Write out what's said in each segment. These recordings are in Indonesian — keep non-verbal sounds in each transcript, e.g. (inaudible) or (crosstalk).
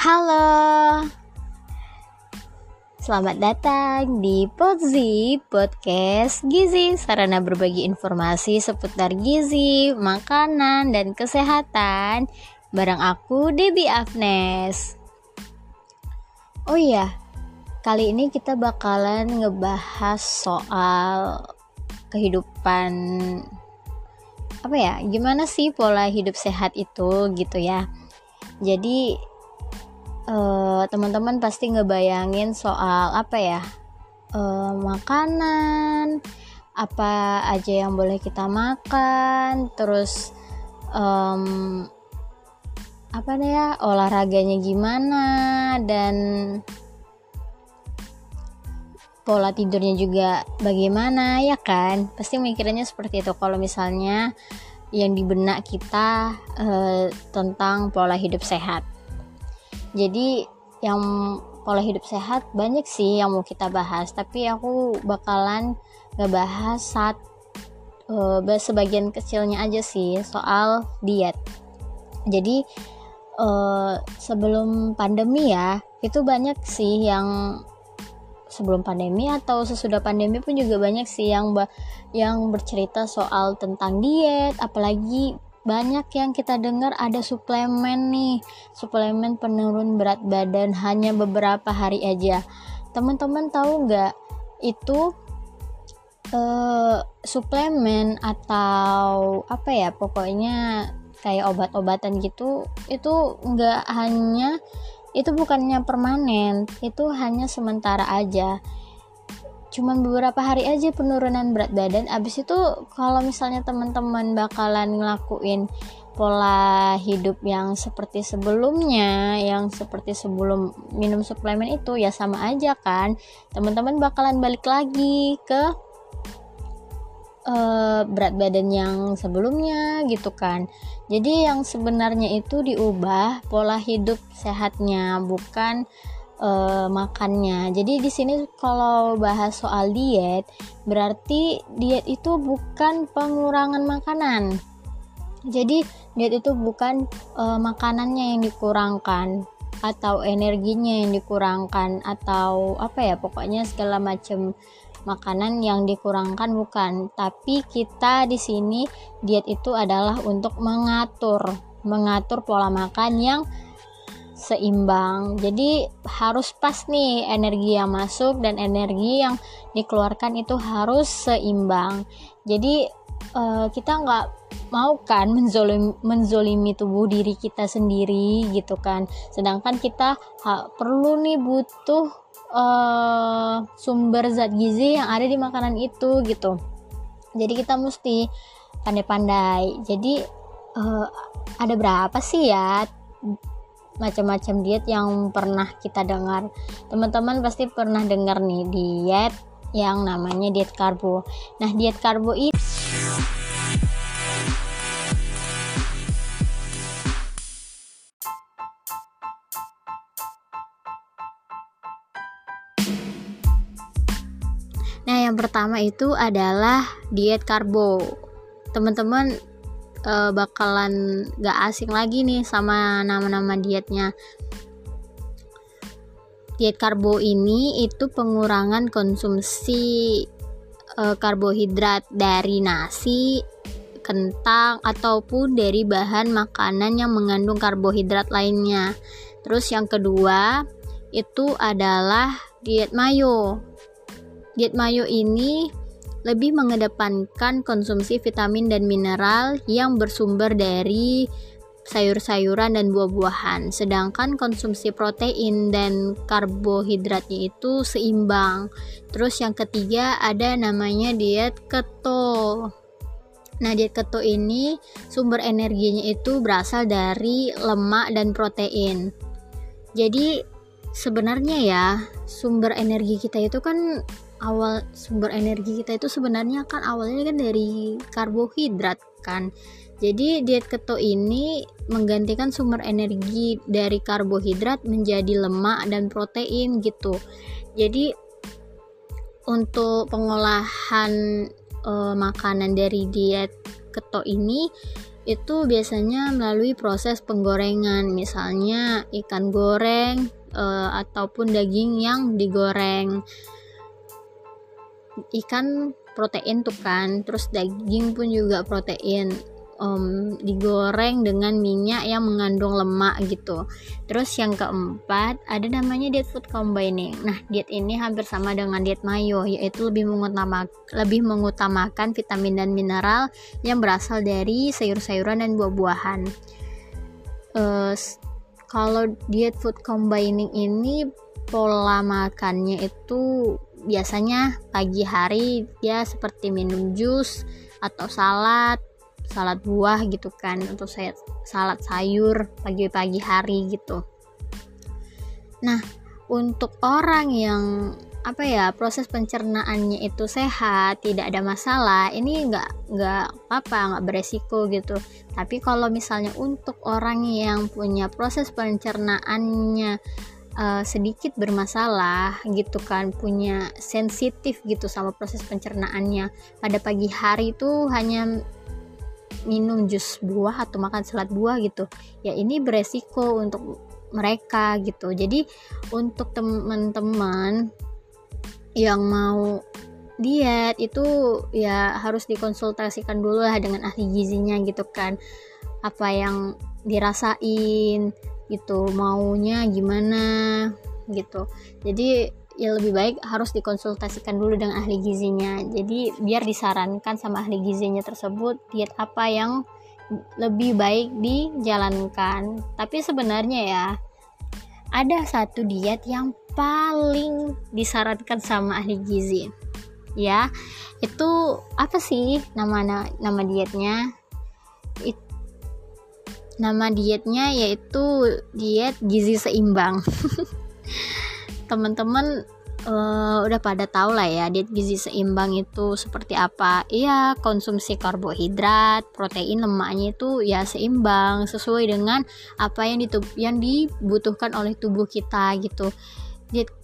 Halo. Selamat datang di Podzi Podcast. Gizi Sarana berbagi informasi seputar gizi, makanan, dan kesehatan. Bareng aku Debbie Afnes Oh iya, kali ini kita bakalan ngebahas soal kehidupan apa ya gimana sih pola hidup sehat itu gitu ya. Jadi uh, teman-teman pasti ngebayangin soal apa ya? Uh, makanan apa aja yang boleh kita makan terus um, apa deh ya olahraganya gimana dan pola tidurnya juga bagaimana ya kan? Pasti mikirnya seperti itu. Kalau misalnya yang di benak kita uh, tentang pola hidup sehat jadi yang pola hidup sehat banyak sih yang mau kita bahas. Tapi aku bakalan ngebahas saat uh, sebagian kecilnya aja sih soal diet. Jadi uh, sebelum pandemi ya itu banyak sih yang sebelum pandemi atau sesudah pandemi pun juga banyak sih yang yang bercerita soal tentang diet. Apalagi banyak yang kita dengar ada suplemen nih. Suplemen penurun berat badan hanya beberapa hari aja. Teman-teman tahu nggak? Itu uh, suplemen atau apa ya pokoknya kayak obat-obatan gitu itu nggak hanya itu bukannya permanen itu hanya sementara aja cuman beberapa hari aja penurunan berat badan. Abis itu kalau misalnya teman-teman bakalan ngelakuin pola hidup yang seperti sebelumnya yang seperti sebelum minum suplemen itu ya sama aja kan. Teman-teman bakalan balik lagi ke uh, berat badan yang sebelumnya gitu kan. Jadi yang sebenarnya itu diubah pola hidup sehatnya bukan uh, makannya. Jadi di sini kalau bahas soal diet, berarti diet itu bukan pengurangan makanan. Jadi diet itu bukan uh, makanannya yang dikurangkan atau energinya yang dikurangkan atau apa ya pokoknya segala macam makanan yang dikurangkan bukan tapi kita di sini diet itu adalah untuk mengatur mengatur pola makan yang seimbang. Jadi harus pas nih energi yang masuk dan energi yang dikeluarkan itu harus seimbang. Jadi uh, kita nggak mau kan (laughs) menzolimi, menzolimi tubuh diri kita sendiri gitu kan. Sedangkan kita ha, perlu nih butuh uh, sumber zat gizi yang ada di makanan itu gitu. Jadi kita mesti pandai-pandai. Jadi uh, ada berapa sih ya macam-macam diet yang pernah kita dengar. Teman-teman pasti pernah dengar nih diet yang namanya diet karbo. Nah, diet karbo ini Nah, yang pertama itu adalah diet karbo. Teman-teman uh, bakalan gak asing lagi nih sama nama-nama dietnya. Diet karbo ini itu pengurangan konsumsi uh, karbohidrat dari nasi kentang ataupun dari bahan makanan yang mengandung karbohidrat lainnya. Terus yang kedua itu adalah diet mayo. Diet mayo ini lebih mengedepankan konsumsi vitamin dan mineral yang bersumber dari sayur-sayuran dan buah-buahan. Sedangkan konsumsi protein dan karbohidratnya itu seimbang. Terus yang ketiga ada namanya diet keto. Nah, diet keto ini sumber energinya itu berasal dari lemak dan protein. Jadi sebenarnya ya, sumber energi kita itu kan awal sumber energi kita itu sebenarnya kan awalnya kan dari karbohidrat kan. Jadi diet keto ini menggantikan sumber energi dari karbohidrat menjadi lemak dan protein gitu. Jadi untuk pengolahan e, makanan dari diet keto ini itu biasanya melalui proses penggorengan, misalnya ikan goreng e, ataupun daging yang digoreng. Ikan protein tuh kan, terus daging pun juga protein um, digoreng dengan minyak yang mengandung lemak gitu. Terus yang keempat ada namanya diet food combining. Nah diet ini hampir sama dengan diet mayo yaitu lebih mengutamakan lebih mengutamakan vitamin dan mineral yang berasal dari sayur-sayuran dan buah-buahan. Uh, kalau diet food combining ini pola makannya itu biasanya pagi hari dia seperti minum jus atau salad salad buah gitu kan untuk saya salad sayur pagi-pagi hari gitu. Nah untuk orang yang apa ya proses pencernaannya itu sehat tidak ada masalah ini nggak nggak apa nggak beresiko gitu. Tapi kalau misalnya untuk orang yang punya proses pencernaannya uh, sedikit bermasalah gitu kan punya sensitif gitu sama proses pencernaannya. Pada pagi hari itu hanya minum jus buah atau makan salad buah gitu. Ya ini beresiko untuk mereka gitu. Jadi untuk teman-teman yang mau diet itu ya harus dikonsultasikan dulu lah dengan ahli gizinya gitu kan. Apa yang dirasain gitu maunya gimana gitu. Jadi ya lebih baik harus dikonsultasikan dulu dengan ahli gizinya. Jadi biar disarankan sama ahli gizinya tersebut diet apa yang lebih baik dijalankan. Tapi sebenarnya ya ada satu diet yang paling disarankan sama ahli gizi. Ya itu apa sih nama nama dietnya? It, nama dietnya yaitu diet gizi seimbang. (laughs) Teman-teman uh, udah pada tahu lah ya diet gizi seimbang itu seperti apa. Iya konsumsi karbohidrat protein lemaknya itu ya seimbang sesuai dengan apa yang yang dibutuhkan oleh tubuh kita gitu. Diet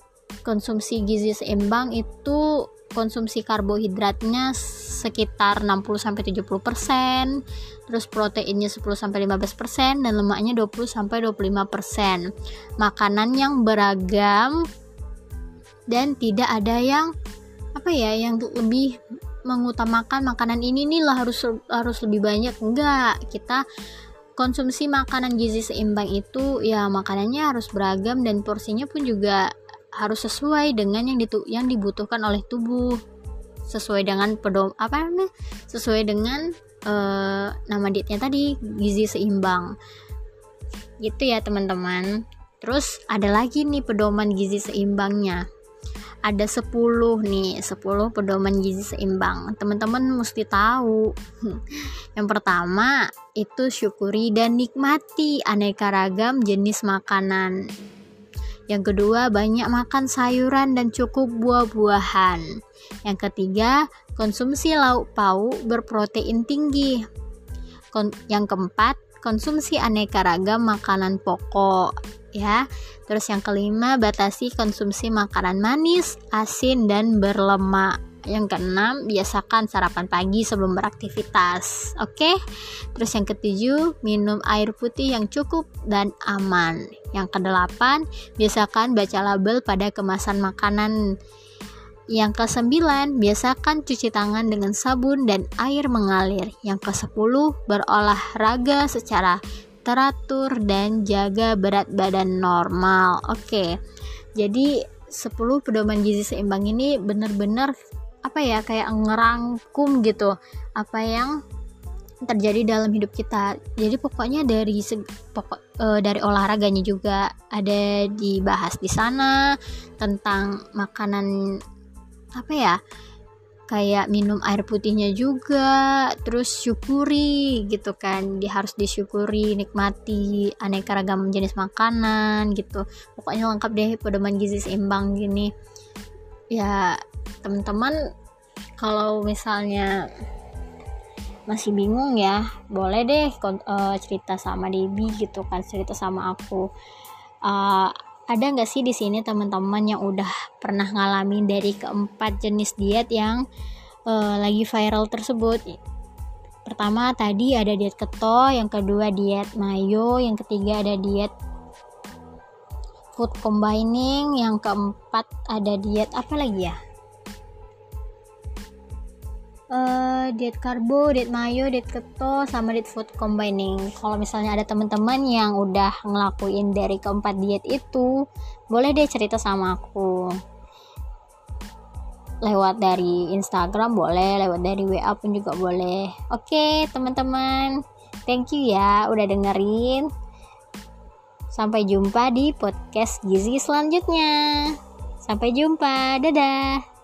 konsumsi gizi seimbang itu konsumsi karbohidratnya sekitar 60 sampai 70%, terus proteinnya 10 sampai 15% dan lemaknya 20 sampai 25%. Makanan yang beragam dan tidak ada yang apa ya yang lebih mengutamakan makanan ini nih lah harus harus lebih banyak enggak kita konsumsi makanan gizi seimbang itu ya makanannya harus beragam dan porsinya pun juga harus sesuai dengan yang ditu yang dibutuhkan oleh tubuh. Sesuai dengan pedom apa namanya? Sesuai dengan uh, nama dietnya tadi gizi seimbang. Gitu ya teman-teman. Terus ada lagi nih pedoman gizi seimbangnya. Ada 10 nih 10 pedoman gizi seimbang. Teman-teman mesti tahu. (laughs) Yang pertama itu syukuri dan nikmati aneka ragam jenis makanan yang kedua, banyak makan sayuran dan cukup buah-buahan. Yang ketiga, konsumsi lauk pauk berprotein tinggi. Kon yang keempat, konsumsi aneka ragam makanan pokok ya. Terus yang kelima, batasi konsumsi makanan manis, asin dan berlemak. Yang keenam, biasakan sarapan pagi sebelum beraktivitas. Oke. Terus yang ketujuh, minum air putih yang cukup dan aman. Yang kedelapan, biasakan baca label pada kemasan makanan. Yang kesembilan, biasakan cuci tangan dengan sabun dan air mengalir. Yang kesepuluh, berolahraga secara teratur dan jaga berat badan normal. Oke. Jadi 10 pedoman gizi seimbang ini benar-benar apa ya kayak ngerangkum gitu apa yang terjadi dalam hidup kita. Jadi pokoknya dari pokok e, dari olahraganya juga ada dibahas di sana tentang makanan apa ya kayak minum air putihnya juga terus syukuri gitu kan. Dia harus disyukuri nikmati aneka ragam jenis makanan gitu. Pokoknya lengkap deh pedoman gizi seimbang gini. Ya teman-teman kalau misalnya masih bingung ya boleh deh uh, cerita sama Debbie gitu kan cerita sama aku. Uh, ada nggak sih di sini teman-teman yang udah pernah ngalamin dari keempat jenis diet yang uh, lagi viral tersebut? Pertama tadi ada diet keto yang kedua diet mayo yang ketiga ada diet food combining yang keempat ada diet apa lagi ya uh, diet karbo, diet mayo, diet keto, sama diet food combining. Kalau misalnya ada teman-teman yang udah ngelakuin dari keempat diet itu, boleh deh cerita sama aku lewat dari Instagram boleh, lewat dari WA pun juga boleh. Oke, teman-teman. Thank you ya udah dengerin. Sampai jumpa di podcast Gizi selanjutnya. Sampai jumpa. Dadah.